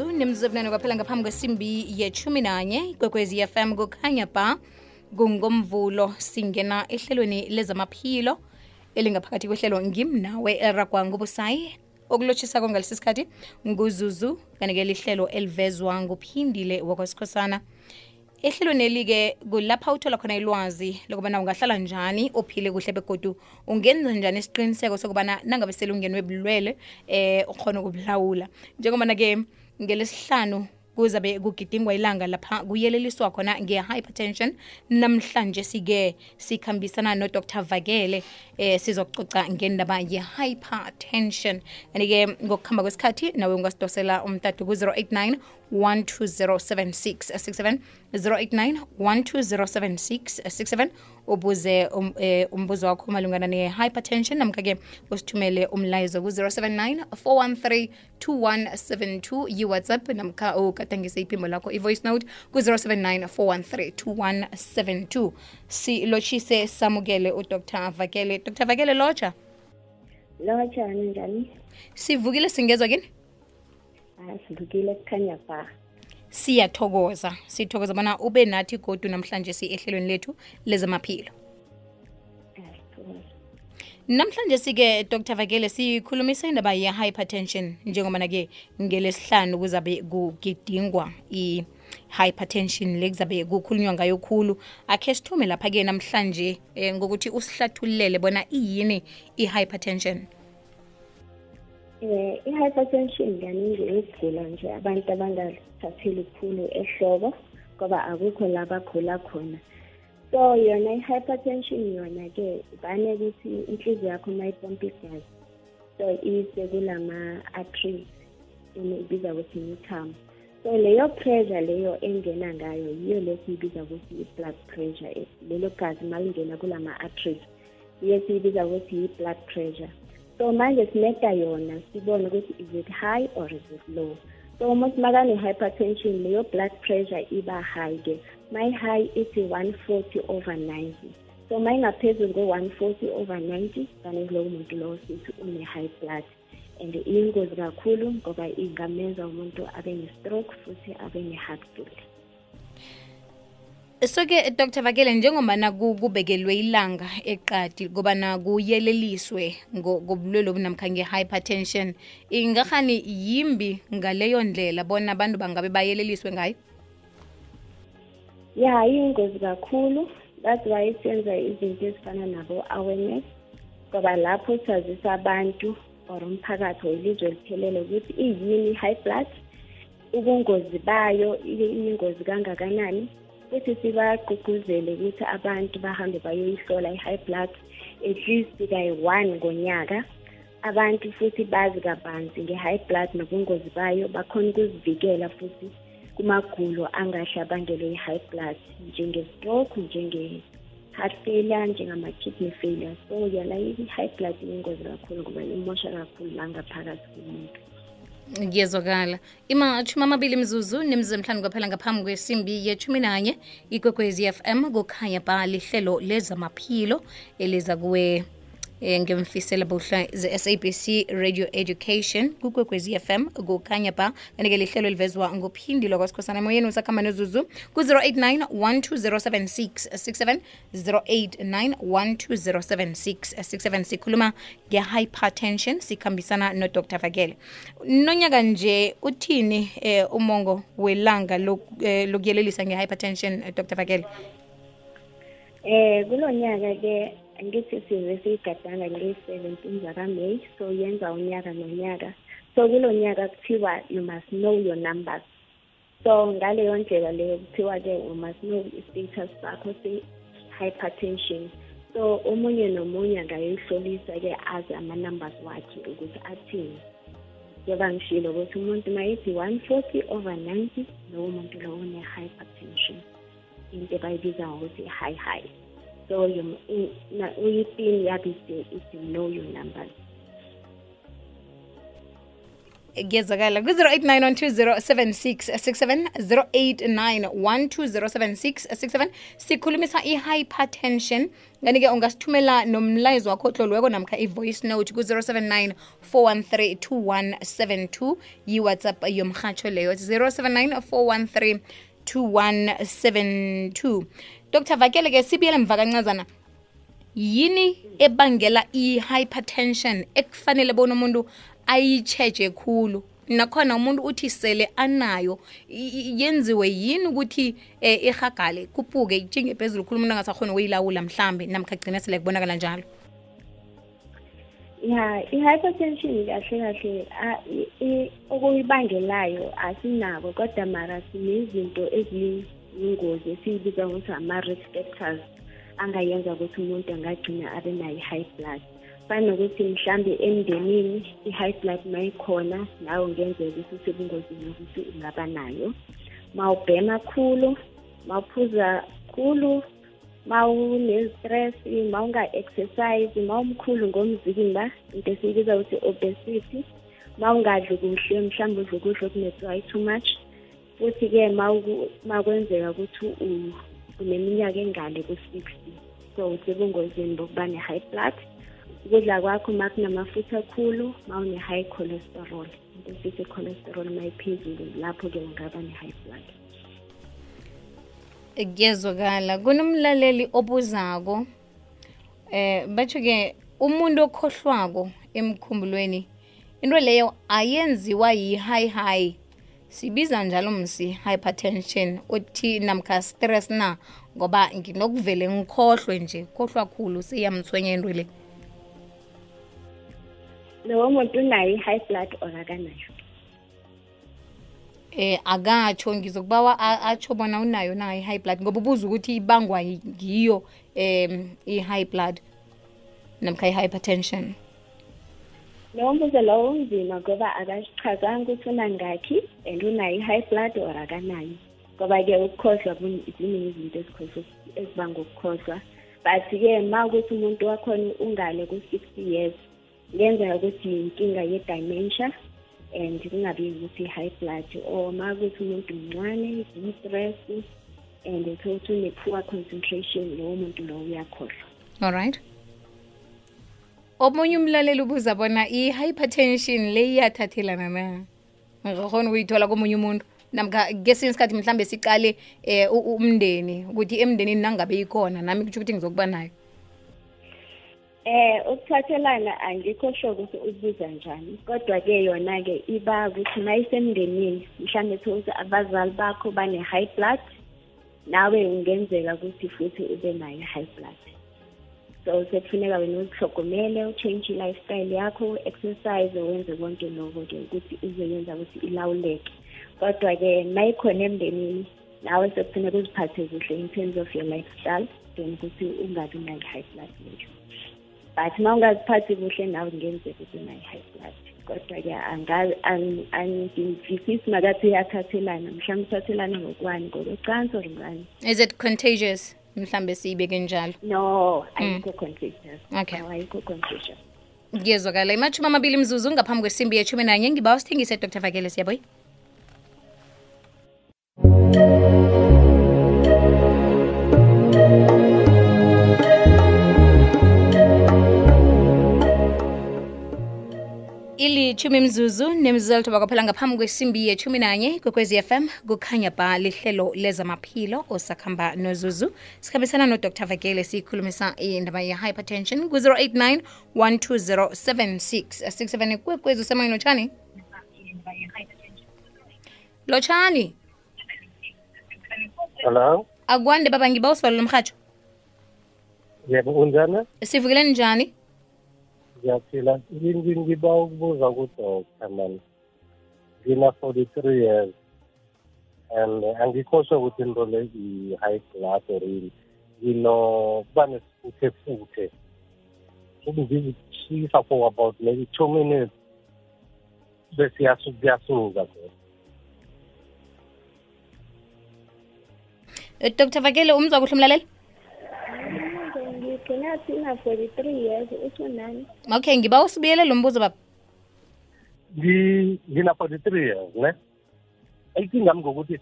nemzuzu ebunane kwaphela ngaphambi kwesimbi yechumi nanye kwekwezi fm kukhanya ba kungomvulo singena ehlelweni lezamaphilo elingaphakathi kwehlelo ngimnawe eliragwa ngubusayi okulotshisako ngalesi sikhathi nguzuzu kanike lihlelo elivezwa nguphindile wakwasikhosana ehlelweni elike kulapha uthola khona ilwazi lokubana ungahlala njani uphile kuhle begodu ungenza njani isiqiniseko sokubana nangabe selungenwe bulwele eh ukhona ukubulawula njengobana-ke ngelesihlanu kuzabe kugidingwa ilanga lapha kuyeleliswa khona nge-hypertension. Namhlanje sike sikhambisana nodr vakele eh sizokucoca ngendaba ye-hypertension. Kanti-ke ngokuhamba kwesikhathi nawe ungasidosela umtatu ku-089 1207667 089 1207667 ubuze um, eh, umbuzo wakho malungana ne-hypertension namkha-ke usithumele umlayezo ku-079 413 2172 yi-whatsapp namkha ugadangise iphimbo lakho i-voice note ku-079 413 2172 silotshise samukele udr. Vakele. Dr. Vakele lotsha. Lotsha njani? Sivukile singezwa kini hayi sivukile kukhanya ba siyathokoza sithokoza bona ube nathi godu namhlanje si ehlelweni lethu lezamaphilo. Namhlanje sike dr. Vakele sikhulumisa indaba ye-hypertension njengobana-ke ngelesihlanu kuzabe kugidingwa i-hypertension le kuzabe kukhulunywa ngayo khulu. Akhe sithume lapha-ke namhlanje eh, ngokuthi usihlathululele bona iyini i-hypertension eh i-hypertension kaningi ukugula nje abantu abangathatheli khulu ehloko ngoba akukho la bagula khona. So yona i-hypertension yona-ke vane ukuthi inhliziyo yakho uma ipompa igazi so ise kulama-arteries ibiza ukuthi imithambo so leyo pressure leyo engena ngayo yiyo lesiyibiza ukuthi i-blood pressure lelo gazi uma lingena kulama-arteries yiyo siyibiza ukuthi yi-blood pressure. So manje sineda yona sibone ukuthi is it high or is it low? So uma makane-hypertension leyo blood pressure iba high ke mayi-high ithi 140 over 90 so mayingaphezulu ko-140 over 90 kane kulowo muntu lowo sithi une-high blood. And iyingozi kakhulu ngoba ingamenza umuntu abe ne-stroke futhi abe ne-heart so-ke dr. Vakele njengobana kubekelwe ilanga eqadi kobana kuyeleliswe ngobulwelo obunamkha nge-hypertension ingahani yimbi ngaleyo ndlela bona abantu bangabe bayeleliswe ngayo? Ya iyingozi kakhulu. That's why senza izinto ezifana nabo-awareness ngoba lapho sazisa abantu or umphakathi welizwe liphelele ukuthi iyini i-high blood ubungozi bayo iyingozi kangakanani. Futhi sibagqugquzele ukuthi abantu bahambe bayoyihlola i-high blood at least kayi-one ngonyaka. Abantu futhi bazi kabanzi nge-high blood nobungozi bayo bakhona ukuzivikela futhi kumagulo angahle abangelwe i-high blood. Njenge-stroke njenge-heart failure njengama-kidney failure. So yona i-high blood iyingozi kakhulu ngoba imosha kakhulu langaphakathi komuntu kuyezwakala imatshumi amabili mzuzu nemizuzu emhlanu kwaphela ngaphambi kwesimbi yethumi nanye ikwekwezi fm kukhanya ba lihlelo lezamaphilo eliza kuwe eh, ngemfisela bohla ze-sabc radio education kukwekwez fm kukhanya ba kanti-ke lihlelo livezwa nguphindilwa kwasikhosana emoyeni usakhamba nozuzu ku-089 1207667 089 1207667 sikhuluma nge-hypertension sikhambisana nodr vakele nonyaka nje uthini eh, umongo welanga lokuyelelisa eh, nge-hypertension eh, dr vakele eh kulonyaka ke ngithi size siyigadanga ngeyi-seventeen zakaMay so yenza unyaka nonyaka so kulo nyaka kuthiwa you must know your numbers so ngaleyo ndlela leyo kuthiwa-ke you must know i-status sakho se-hypertension so omunye nomunye angayoyihlolisa-ke azi ama-numbers wakhe ukuthi athini njengoba ngishilo ukuthi umuntu uma yithi one forty over ninety lowo muntu lowo une-hypertension into abayibiza ngokuthi high high so is to know your numbers kuyezakala ku-089 1207667 sikhulumisa i-hypertension. Kanti-ke ungasithumela nomlayezo wakho ohloliweko namkha i-voice note ku-079 413 2172 yiwhatsapp yomrhatsho leyo 079 413 2172 dr vakele-ke sibuyele mva kancazana. Yini ebangela i-hypertension ekufanele bona umuntu ayitsheje khulu? Nakhona umuntu uthi sele anayo i- i- yenziwe yini ukuthi eh, irhagale kuphuke ijinge phezulu khulu umuntu angasakhoni ukuyilawula mhlambe namkha gcina sele kubonakala njalo? Ya i-hypertension kahle kahle a- i- i- okuyibangelayo asinako kodwa mara sinezinto eziyingozi esiyibiza ngokuthi ama-risk factors angayenza ukuthi umuntu angagcina abe nayo i-high blood. Fana nokuthi mhlambe emndenini i-high blood mayikhona nawe ngenzeka ukuthi usebungozini yokuthi ungaba nayo. Mawubhema khulu mawuphuza khulu mawune-stress mawunga-exercise mawumkhulu ngomzimba into esiyibiza ukuthi obesity. Mawungadli kuhle mhlawumbe udla ukudla okunetswayi too much futhi-ke makwenzeka ukuthi u- uneminyaka engale ku-sixty. So usebungozini bokuba ne-high blood. Ukudla kwakho ma kunamafutha akhulu ma une-high cholesterol. Into esithi cholesterol ma iphezulu lapho-ke ungaba ne-high blood. Kuyezwakala. Kunomlaleli obuzako eh batsho-ke umuntu okhohlwako emkhumbulweni into leyo ayenziwa yi-high high. Sibiza njalo msi hypertension. Uthi namkha stress na ngoba nginokuvele ngikhohlwe nje khohlwa khulu siyamthwenya into le lowo muntu unayo i-high blood or akanayo? Eh akatsho ngizokubawa a- atsho bona unayo na i-high blood ngoba ubuza ukuthi ibangwa ngiyo um i-high blood namkha i-hypertension lowo mbuzo lowo unzima ngoba akasichazanga ukuthi unangakhi and unayo i-high blood or akanayo. Ngoba-ke ukukhohlwa ziningi izinto ezibanga ukukhohlwa. But-ke ma ukuthi umuntu wakhona ungale ku-sixty years kuyenzeka ukuthi yinkinga ye-dementia and kungabi ukuthi i-high blood. Or ma ukuthi umuntu mncane i-stress and uthole ukuthi une-poor concentration lowo muntu lowo uyakhohlwa. Alright omunye umlaleli ubuza bona i-hypertension le iyathathelana na? Ngakhona ukuyithola komunye umuntu. Namkha kesinye isikhathi mhlambe siqale um umndeni ukuthi emndenini nangabe ikhona nami kutsho ukuthi ngizokuba nayo. Eh ukuthathelana angikho sure ukuthi ubuza njani. Kodwa ke yona ke iba ukuthi mayisemndenini mhlambe ukuthi abazali bakho bane high blood nawe ungenzeka ukuthi futhi ube nayo high blood. So sekufuneka wena uzihlogomele uchange i-lifestyle yakho exercise wenze konke lokho ke ukuthi uzoyenza ukuthi ilawuleke. Kodwa ke mayikhona emndenini nawe sekufuneka uziphathe kuhle in terms of your lifestyle then ukuthi ungabi nayo i-high blood leyo but ma ungaziphathi kuhle nawe kungenzeka ukuthi unayi-high blood. Kodwa-ke angivisisi makathi iyathathelana mhlawumbe uthathelana ngokwani ngokwecansi or ngani. Is it contagious mhlambe siyibeke njalo? No ayikho contagious Okay. Ayikho kuyezwakala imashumi amabili mzuzu ngaphambi kwesimbi yethumi nanye. Ngiba usithengise dr. Vakele siyaboy ilithumi mzuzu nemzuzu kwaphela ngaphambi kwesimbi yethumi nanye kwekwezi fm kukhanya ba lihlelo lezamaphilo osakhamba nozuzu. Sikhambisana nodr. Vakele siyikhulumisa indaba ye-hypertension ku-089 12076 67 kwekwezi usemoyeni lotshani? Lotshani? Hello. akwande baba ngiba usibalo lomrhatsho Yebo unjani? sivukeleni njani Ngiyaphila. Ngi- Ngiba ukubuza kudoktor man. Ngina 43 years. And uh, angikhohlwa ukuthi into le i-high blood or yini. Nginokuba nesifuthe futhe. Ukungizishisa for about maybe two minutes. Bese yasu- kuyasuka vele. Eh, dr vakele umzwa kuhle umlaleli ngigcina thina forty-three years usunani okay ngiba usibuyele lo mbuzo baba. Ngi- ngina forty three years ne? Inkinga ngokuthi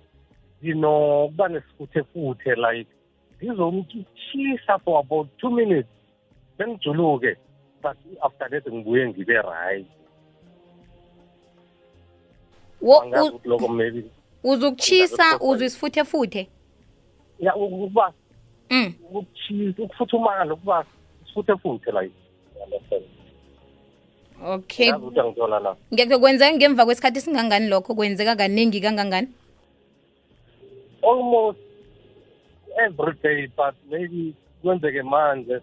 nginokuba nesifuthefuthe like ngizomtshisa for about two minutes. Bengijuluke but after that ngibuye ngibe right. Angazi ukuthi loko maybe uzukutshisa Angazi uzwe isifuthefuthe? Ya ukuba mm. ukutshisa ukufuthumala ukuba isifuthefuthe like you understand okay yazi ukuthi angithola na ngeke kwenzeka ngemva kwesikhathi esingangani lokho kwenzeka kaningi kangangani almost every day but maybe kwenzeke manje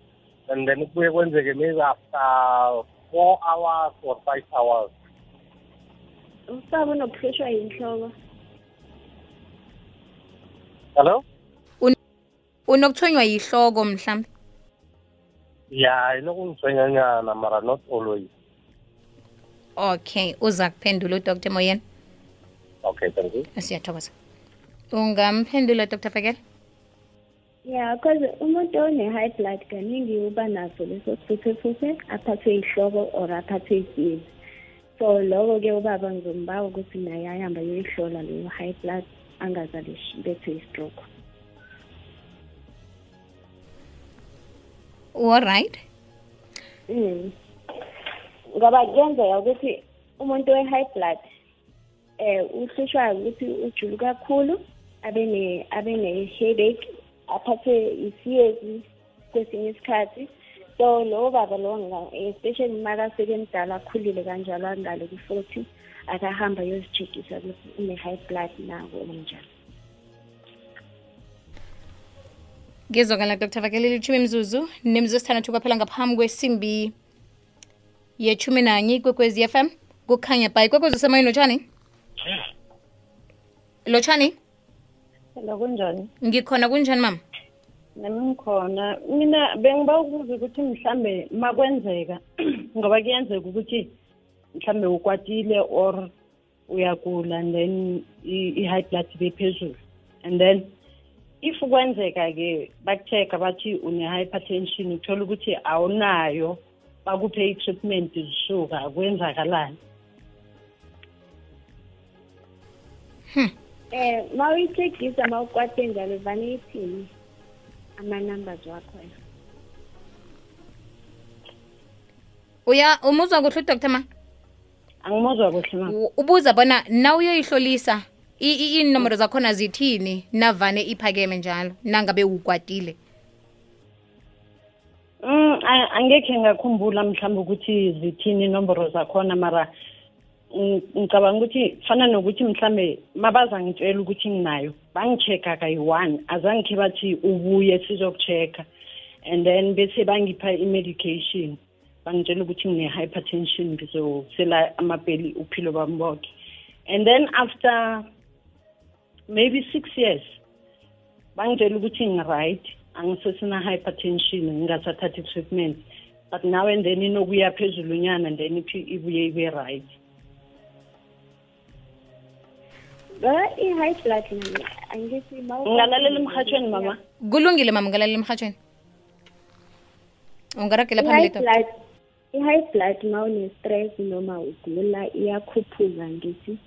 and then kubuye kwenzeke maybe after four hours or five hours. Usaba unokuhlutshwa yinhloko hello? Unokuthonywa yihloko mhlawumbe ya inokungithwenyanyana mara not always. Okay uza kuphendula udr. Moyeni? Okay thank you. Siyathokoza. Ungamphendula dr. Fakela? Ya because umuntu one-high blood kaningi uba naso leso sifuthefuthe aphathwe yihloko or aphathwe yisiyezi so loko-ke ubaba ngizombawa ukuthi naye ahambe ayoyihlola leyo high blood angazalishi bethwe yi-stroke alright Mm. ngoba kuyenzeka ukuthi umuntu we-high blood eh uhlushwa ukuthi ujulu kakhulu abe ne abe ne-headache aphathwe isiyezi kwesinye isikhathi. So lowo baba lowo especially makasekemdala akhulile kanjalo angale ku-forty akahamba ayozijikisa ukuthi une-high blood nako onjalo ngizwakala dr. Fakela uchumi mzuzu nemzuzu esithandathu kwaphela ngaphambi kwesimbi yethumi nanye ikwekwezi f m kukhanya bhayi. Ikwekwezi usemoyeni lotshani? Lotshani? Hello kunjani? ngikhona kunjani mama? Nami ngikhona. Mina bengiba ukuza ukuthi mhlambe makwenzeka ngoba kuyenzeka ukuthi mhlambe ukwatile or uyagula and then i-high blood ibe phezulu. And then if kwenzeka ke bakucheck bathi une-hypertension uthola ukuthi awunayo bakuphe i-treatment zisuka kwenzakalani? Eh ma uyichekisa ma ukwate njalo vane ithini ama-numbers wakho uya umuzwa kuhle udr ma? Angimuzwa kuhle ma. U- ubuza bona na uyoyihlolisa i- i- inomboro zakhona zithini? Navane iphakeme njalo nangabe ukwatile? Mm, angekhe ngakhumbula mhlawumbe ukuthi zithini inomboro zakhona mara ng- ngicabanga ukuthi fana nokuthi mhlambe mabaza ngitshela ukuthi nginayo bangi-check-a kayi-one azangikhe bathi ubuye sizoku-check-a. And then bese bangipha i-medication bangitshela ukuthi ngine-hypertension ngizosela amapeli uphilo bami bonke and then after maybe six years. Bangitshela ukuthi ngi-right angisesina hypertension ngingasathathi treatment. But now and then inokuya phezulu nyana and then iphi- ibuye ibe right. Ngoba i-high blood nami angithi ma ukwatile ngingalalela emhatshweni mama. kulungile mama ungalalela emhatshweni ungaragela i-high phambili dr blood i-high blood ma une-stress noma ugula iyakhuphuka ngithi.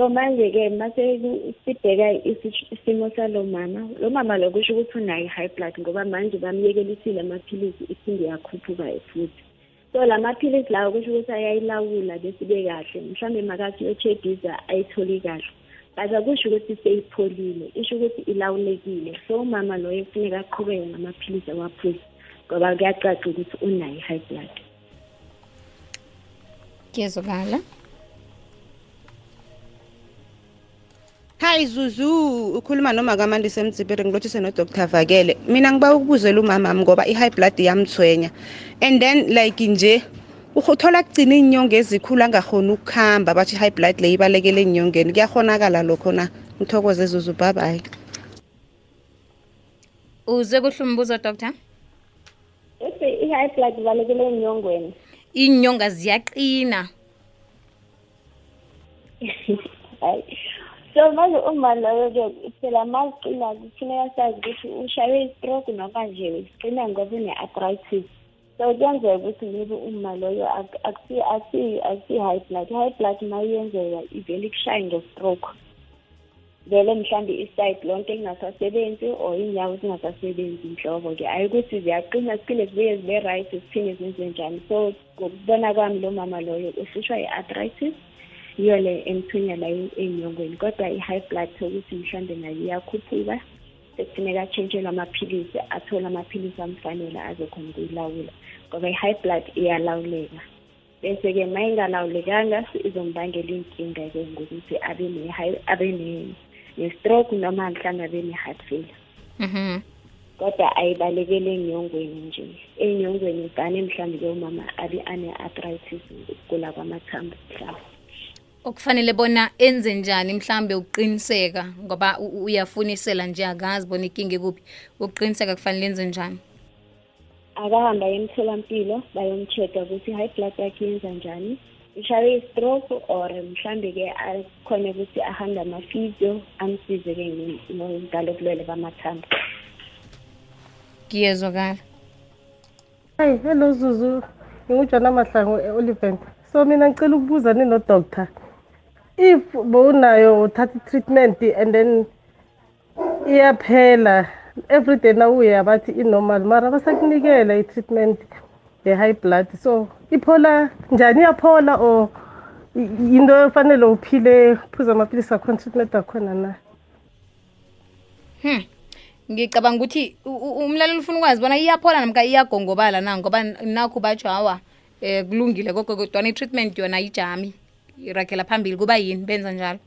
So manje-ke mase sibheka isi- isimo salo mama lo mama lo kusho ukuthi unayo i-high blood ngoba manje bamyekelisile amaphilisi iphinde yakhuphuka futhi. So la maphilisi lawo kusho ukuthi ayayilawula besibe kahle. Mhlawumbe makathi uyo-check-isa ayitholi kahle. But akusho ukuthi seyipholile isho ukuthi ilawulekile. So umama loyo kufuneka aqhubeke ngamaphilisi awaphuzi ngoba kuyacaca ukuthi unayo i-high blood. Kuyezwakala Hi Zuzu ukhuluma noma kaMandise Mtsipiri ngilothise no Dr Vakele mina ngiba ukubuzela umama ngoba i-high blood yamthwenya. And then like nje ukuthola kugcina inyongo ezikhulu angakhona ukuhamba bathi i-high blood le ibalekele enyongeni. Kuyahonakala lokho na? Ngithokoze Zuzu. Bye bye uze kuhle umbuzo doctor? Bese i-high blood ibalekele enyongweni. Inyonga ziyaqina. Hayi. So manje uma loyo-ke phela ma ziqina kufuneka sazi ukuthi ushaywe i-stroke noma nje ziqina ngoba une-arthritis so kuyenzeka ukuthi maybe uma loyo ak- akusi- akusi- akusi-high blood. I-high blood uma iyenzeka ivele ikushaye nge-stroke. Vele mhlawumbe iside lonke lingasasebenzi or iy'nyawo zingasasebenzi nhlobo-ke ayi ukuthi ziyaqina ziphinde zibuye zibe right ziphinde zenze njani. So ngokubona kwami lo mama loyo uhlutshwa i-arthritis yiyo le emthunya la ey'nyongweni kodwa i-high blood sokuthi mhlawumbe nayo iyakhuphuka sekufuneka atshentshelwe amaphilisi athole amaphilisi amfanele azokhona ukuyilawula ngoba i-high blood iyalawuleka. Bese-ke ma ingalawulekanga izombangela iy'nkinga-ke ngokuthi abe abe ne- ne-stroke noma mhlawumbe abe ne-heart failure. Mhm. kodwa ayibalekele enyongweni nje. Enyongweni vane mhlawumbe-ke umama abe ane-arthritis ukugula kwamathambo mhlawumbe okufanele bona enze njani mhlambe ukuqiniseka ngoba u- uyafunisela nje akazi bona ikinga ekuphi ukuqiniseka kufanele enze njani? Akahamba emtholampilo bayomcheck-a ukuthi i-high blood yakhe yenza njani. Ishawe i-stroke or mhlambe-ke akhona ukuthi ahambe ama-physio amsize-ke nge- no- ngalo bulwele bamathambo. Ngiyezwakala. Hayi hello zuzu. Ngingujana mahlango e-oliven so mina ngicela ukubuza ninodoctor if bowunayo uthatha i-treatment and then iyaphela everyday nawuya bathi i-normal mara basakunikela i-treatment ye-high blood. So iphola njani? Iyaphola or into efanele uphile phuza amaphilisi akhona treatment akhona na? Hmm. Ngicabanga ukuthi umlaleli ufuna ukwazi bona iyaphola namka iyagongobala na? Ngoba nakho batsho hawa um kulungile koko kodwa i-treatment yona ijami irakhela phambili kuba yini? Benza njalo?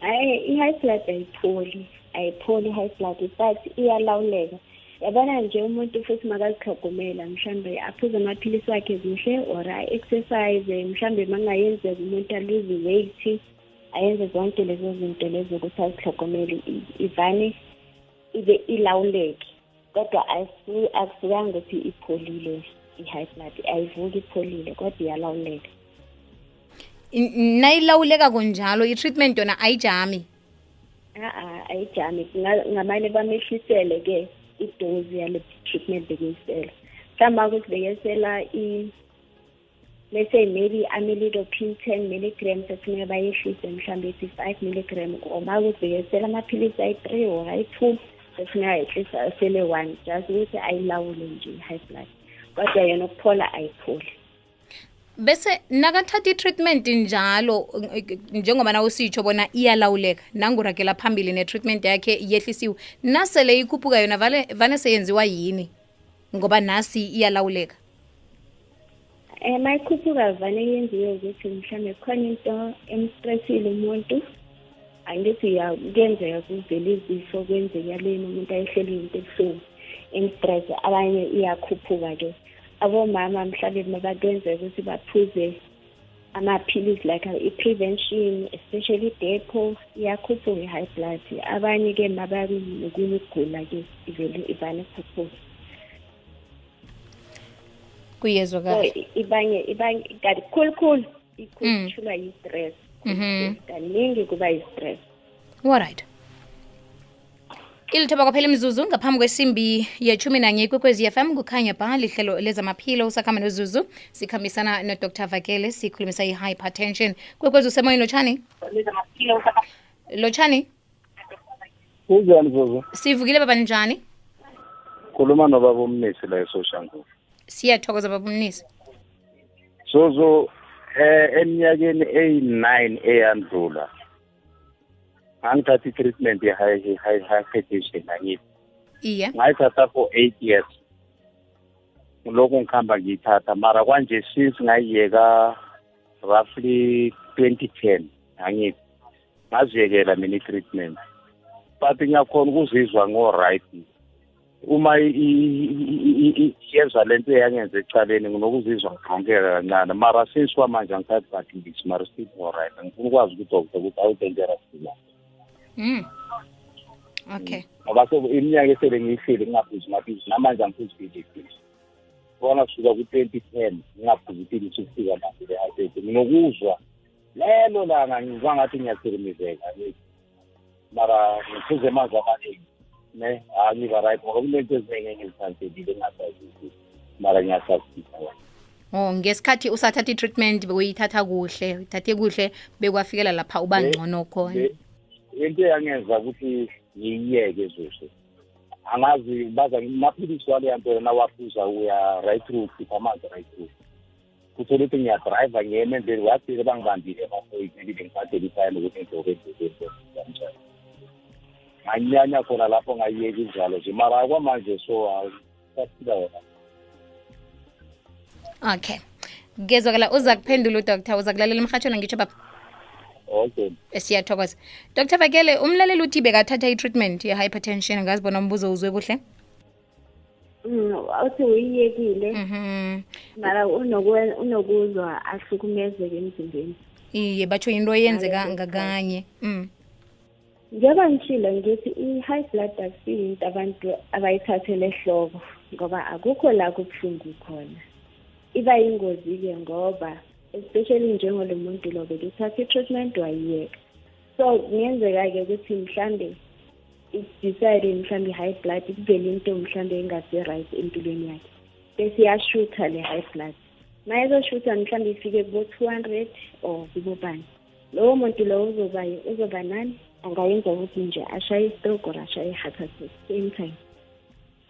Hayi i-high blood ayipholi ayipholi i-high blood but iyalawuleka. Yabona nje umuntu futhi makazihlogomela mhlambe aphuze amaphilisi wakhe kuhle or a-exercise mhlambe mangayenzeka umuntu aluze weight ayenze zonke lezo zinto lezo ukuthi azihlogomele ivane ibe ilawuleke. Kodwa akusukanga ukuthi ipholile i-high blood ayivuki ipholile kodwa iyalawuleka nayilawuleka kunjalo i-treatment yona ayijami. A-a ayijami. Kunga- ngamane bamehlisele-ke idozi yale treatment bekuyisela mhlawumbe ukuthi bekesela i let's say maybe amilidopin ten milligram sefuneka bayehlise mhlawumbe ethi five milligram. Or ma ukuthi bekesela amaphilisi ayi-three or ayi-two sefuneka yehlisa asele one just ukuthi ayilawule nje i-high blood. Kodwa yona ukuphola ayipholi. Bese nakathatha i-treatment njalo njengoba na usitsho bona iyalawuleka nanguragela phambili ne-treatment yakhe yehlisiwe nasele ikhuphuka yona vale vane seyenziwa yini? Ngoba nasi iyalawuleka. Um mayikhuphuka vane yenziwe ukuthi mhlawumbe khona into emstressile umuntu angithi ya kuyenzeka kuvele izifo kwenzekaleni umuntu ayehleli into ebuhlungu emstress abanye iyakhuphuka-ke. Abomama mhlawumbe mabakwenzeka ukuthi baphuze amaphilisi like i-prevention especially i-depo iyakhuphuka i-high blood. Abanye-ke mababi nokunye ukugula-ke ivele ivane khuphuka so kuyezwakala i- ibanye ibanye kanti khulukhulu Mm. ikhutshulwa yi-stress. Mhm. kaningi kuba yi-stress. Alright ilithoba kwaphela imzuzu ngaphambi kwesimbi yechumi nanye ikwekwezi fm kukhanya ba lihlelo lezamaphilo usakhamba nozuzu. Sikhambisana nodr. Vakele sikhulumisa i-hypertension. Kwekwezi usemoyeni lotshani? Lotshani? Kunjani zuzu? Sivukile baba njani? Khuluma nobaba umnisi la esoshanguve. Siyathokoza baba umnisi. Zozo eh eminyakeni eyi-nine eyandlula ngangithatha i-treatment ye-hypertension angithi iye. Ngayithatha for eight years. Ngilokhu ngikhamba ngiyithatha mara kwanje since ngayiyeka roughly twenty ten angithi ngaziyekela mina i-treatment. But ngiyakhona ukuzizwa ngo-right. Uma i- i- i- i- yenza le nto eyangenza ecaleni nginokuzizwa ngixonkeka kancane. Mara since kwamanje angithathi but ngisi mara still all-right ngifuna ukwazi ukudoktor ukuthi awu-dangerous na. Mm. okay. Ngoba iminyaka esele ngiyihleli ngingaphuzi amaphilisi namanje angiphuzi philisi bona kusuka ku-twenty ten ngingaphuzi iphilisi ukufika manje le-hypet nginokuzwa lelo langa ngizwa ngathi ngiyathirimizeka mara ngiphuze amanzi amaningi ne? Hayi ngiba right ngoba kunento eziningi engizithandelile engasazi mara ngiyasazisa wona oh ngesikhathi usathatha i-treatment bewuyithatha kuhle uyithathe kuhle bekwafikela lapha uba ngcono khona into eyangenza ukuthi ngiyiyeke zuze angazi baza maphilisi wale yanto yona waphuza uya right through khipha amanzi right through. Kuthola ukuthi ngiyadrayiva ngiyema endleni wafike bangibambile emafoyini bengisatshela isayini ukuthi ngidloke endleleni nganyanya khona lapho ngayiyeka injalo nje mara kwamanje so saphila wona okay. Ngezwakala uza kuphendula udoktor uza kulalela emhatshweni ngitsho baba okay. Siyathokoza. Dr vakele umlaleli uthi bekathatha i-treatment ye-hypertension ngazibona umbuzo uzwe kuhle? Mm, uthi uyiyekile. Mhm. mara unokuzwa ahlukumezeke emzimbeni. Iye batsho into eyenzeka ngakanye. Mm. njengoba ngitshilo ngithi i-high blood akusiyinto abantu abayithathele ehloko ngoba akukho la kubuhlungu khona. Iba yingozi-ke ngoba especially njengolo muntu lo bekuthatha i-treatment wayiyeka. So kungenzeka-ke ukuthi mhlambe decide mhlambe i-high blood kuvele into mhlambe engasi-right empilweni yakhe. Bese iyashutha le high blood. Ma izoshutha mhlambe ifike kubo-two hundred or kubobani lowo muntu lowo uzoba uzoba nani? Angayenza ukuthi nje ashaye istroke or ashaye attack same time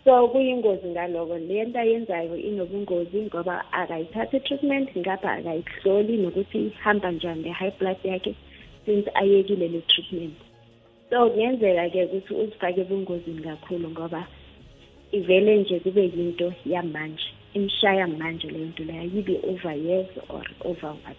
so kuyingozi ngaloko. Le nto ayenzayo inobungozi ngoba akayithatha i-treatment ngapha akayihloli nokuthi ihamba njani le-high blood yakhe since ayekile le treatment. So kungenzeka-ke ukuthi uzifake ebungozini kakhulu ngoba ivele nje kube yinto yamanje imshaya manje leyo nto leyo yibe over years or over what.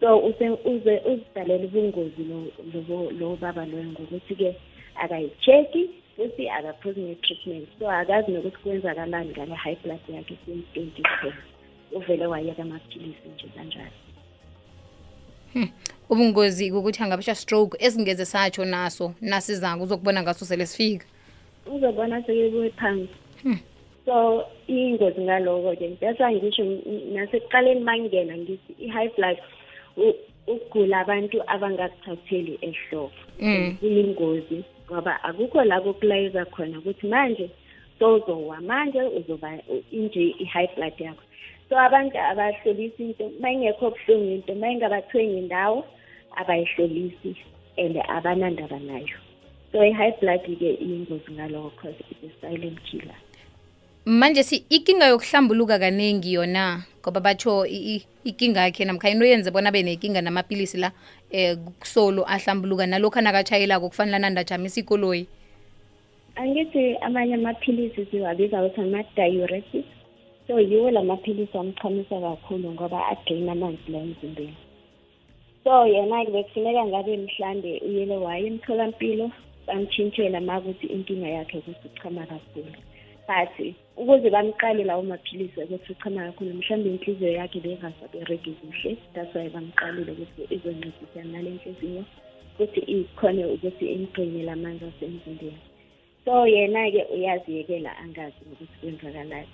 So use- uze uzidalele ubungozi lo- lobo- lo baba loyo ngokuthi-ke akayi-check-i futhi akaphuzi ne-treatment so akazi nokuthi kwenzakalani ngale high blood yakhe since twenty ten. Uvele wayeka amaphilisi nje kanjalo. Ubungozi ukuthi angabasha stroke esingeze satsho naso nasizako uzokubona ngaso sele sifika? Uzobona sekebuye phansi. So iyingozi ngaloko-ke. That's why ngisho n- nasekuqaleni mangingena ngithi i-high blood u- ukugula abantu abangakuthatheli ehloko Mm. kuyingozi ngoba akukho la kokulayeza khona ukuthi manje sozowa manje uzoba u- inje i-high blood yakho. So abantu abahlolisi into ma ingekho buhlungu into ma ingabathwenyi indawo abayihlolisi and abanandaba nayo. So i-high blood-ke iyingozi ngaloko because it's a silent killer. Manje si ikinga yokuhlambuluka kaningi yona? Ngoba batsho i- i- ikinga yakhe namkha into yenze bona abe nenkinga namapilisi la eh solo ahlambuluka nalokhu anakatshayelako kufanele nandajamisa ikoloyi angithi amanye amaphilisi siwabiza ukuthi ama-diuretic so yiwo la maphilisi amchamisa kakhulu ngoba adrain amanzi la emzimbeni. So yena-ke bekufuneka ngabe mhlambe uyele waye emtholampilo bamtshintshela ma ukuthi inkinga yakhe ukuthi uchama kakhulu. But ukuze bamqale lawo maphilisi ukuthi uchama kakhulu mhlawumbe inhliziyo yakhe bengasabereki kuhle. That's why bamqalile ukuthi izoncedisana nale nhliziyo ukuthi ikhone ukuthi imgqinele manzi asemzimbeni. So yena-ke uyaziyekela angazi ukuthi kwenzakalayo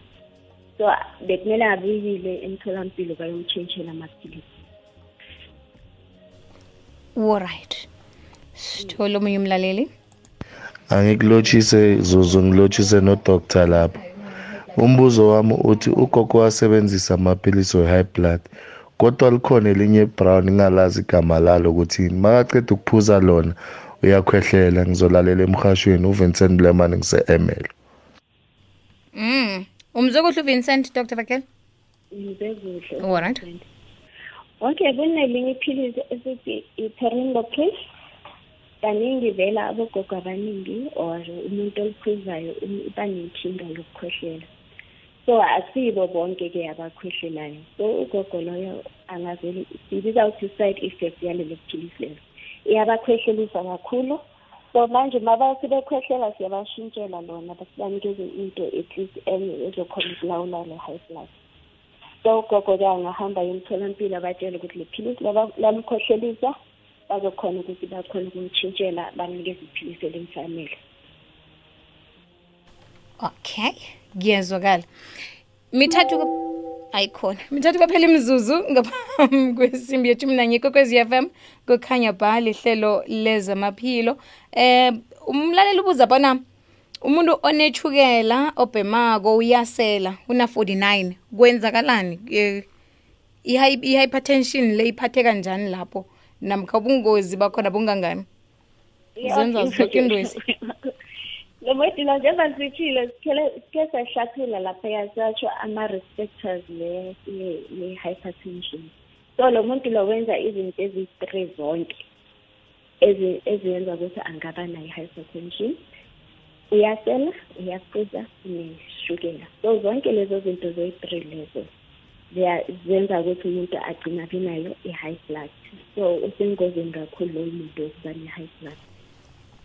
so bekumele abuyile emtholampilo bayomtshentshela amaphilisi. Alright sithole omunye umlaleli angikulotshise zuzu ngilotshise nodoktar lapho. Umbuzo wami uthi ugogo wasebenzisa amaphilisi we-high blood kodwa likhona elinye brown ngalazi igama lalo ukuthi makaceda ukuphuza lona uyakhwehlela ngizolalela emhashweni uvincent lemani ngise-emelo mm. Umzwe kuhle uvincent dr vakel ngize kuhle. Alright. okay kunelinye iphilisi esithi i-perimbopris kaningi vela abogogo abaningi or umuntu oliphuzayo um- uba nenkinga yokukhwehlela so asibo bonke-ke abakhwehlelayo. So ugogo loyo angavele sibiza ukuthi i-side effect yalelo philisi lelo. Iyabakhwehlelisa kakhulu. So manje ma sebekhwehlela siyabashintshela lona basibanikeze into at least enye ezokhona ukulawula le high blood. So ugogo-ke angahamba emtholampilo abatshele ukuthi le philisi laba- lamkhohlelisa bazokhona ukuthi bakhona ukumtshintshela banikeza iphilisi elimfanele. Okay ngiyezwakala. Mithathu ayikhona mithathu kwaphela imzuzu ngaphambi kwesimbi yethu. Mnanye kokwezi f m kukhanya ba lihlelo lezamaphilo. Eh umlaleli ubuza bona umuntu onethukela obhemako uyasela una 49 kwenzakalani? Eh, i-hypertension le iphathe kanjani lapho namkha ubungozi bakhona bungangani zenza zonke indwezi lo modula njengoba sitshile sikhe sahlathula lapha yasatsho ama-respectors le-hypertension so lo muntu lo wenza izinto eziyi-three zonke ezi- eziyenza ukuthi angaba nayo i-hypertension uyasela uyaphuza neshukela so zonke lezo zinto zoyi-three lezo zenza ukuthi umuntu agcina abe nayo i-high blood so usengozini kakhulu loyo muntu wokuba ne-high blood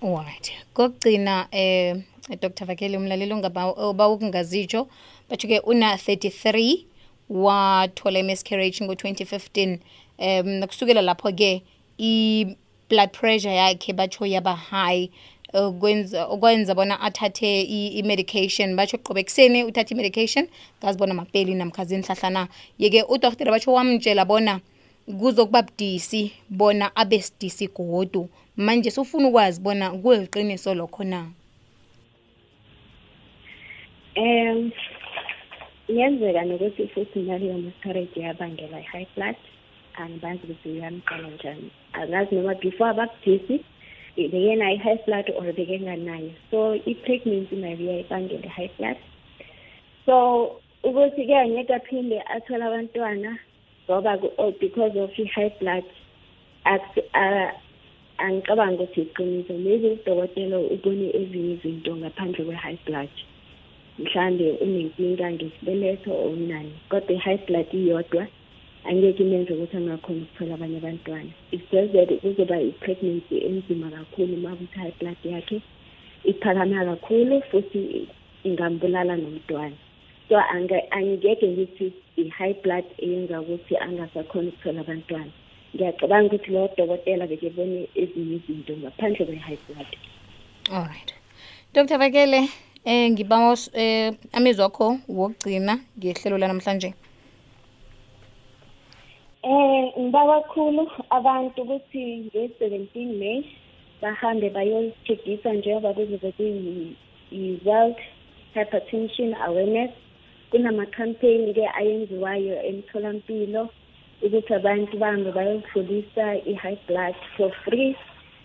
Alright. Kokugcina eh Dr. Vakele umlaleli ongaba ukungazitsho bathi ke una 33 wathola i-miscarriage ngo2015 um nakusukela lapho ke i blood pressure yakhe batsho yaba high okwenza bona athathe i, i medication batsho qobe kuseni uthathe i medication ngazibona mapeli namkhazi inhlahlana yeke udokotela batsho wamtshela bona kuzokuba budisi bona abe sidisi godu. Manje sufuna ukwazi bona kuliqiniso lokho na? Um yenzeka nokuthi futhi naleyo miscarriage yabangela i-high blood. Angibazi ukuthi uyamqala njani. Angazi noma before ababudisi bekena i-high blood or bekenganayo so i-pregnancy nayo iyayibangela i-high blood so ukuthi-ke angeke aphinde athole abantwana ngoba oh, because of i-high blood akusi- a- angicabangi ukuthi iqiniso maybe udokotela ubone ezinye izinto ngaphandle kwe-high blood mhlambe unenkinga ngesibeletho or unani kodwa i-high blood iyodwa angeke imenze ukuthi angakhona ukuthola abanye abantwana. It's just that kuzoba i-pregnancy enzima kakhulu uma ukuthi i-high blood yakhe iphakama kakhulu futhi ingambulala nomntwana. So ange- angeke ngithi i-high blood eyenza ukuthi angasakhona ukuthola abantwana. Ngiyacabanga ukuthi lowo dokotela bekebone ezinye izinto ngaphandle kwe-high blood. Alright dr vakele eh ngibawa s- eh amezwi akho wokugcina ngehlelo lanamhlanje. Eh ngiba kakhulu abantu ukuthi nge-17 May bahambe bayochekisa njengoba kuzobe kuyi-World Hypertension Awareness. Kunama-campaign ke ayenziwayo emtholampilo ukuthi abantu bahambe bayohlolisa i-high blood for free.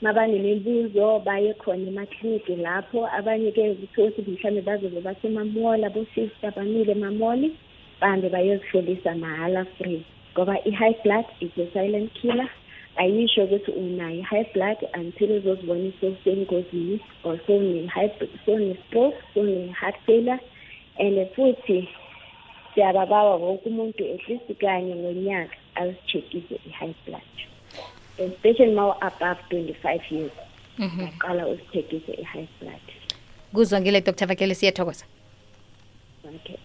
Mabanemibuzo baye khona emakliniki lapho. Abanye-ke ukuthi mhlawumbe bazobe basemamola bosister bamile emamoli bahambe bayozihlolisa mahhala free. Ngoba i-high blood is a silent killer. Ayisho ukuthi unayo i-high blood until uzozibona sewusengozini or sewune-stroke sewune-heart failure. And futhi siyababawa wonke umuntu at least kanye ngonyaka azitshekise i-high blood. Especially ma above twenty-five years aqala uzitshekise i-high blood. Kuzwangile dr vakele siyathokoza. Okay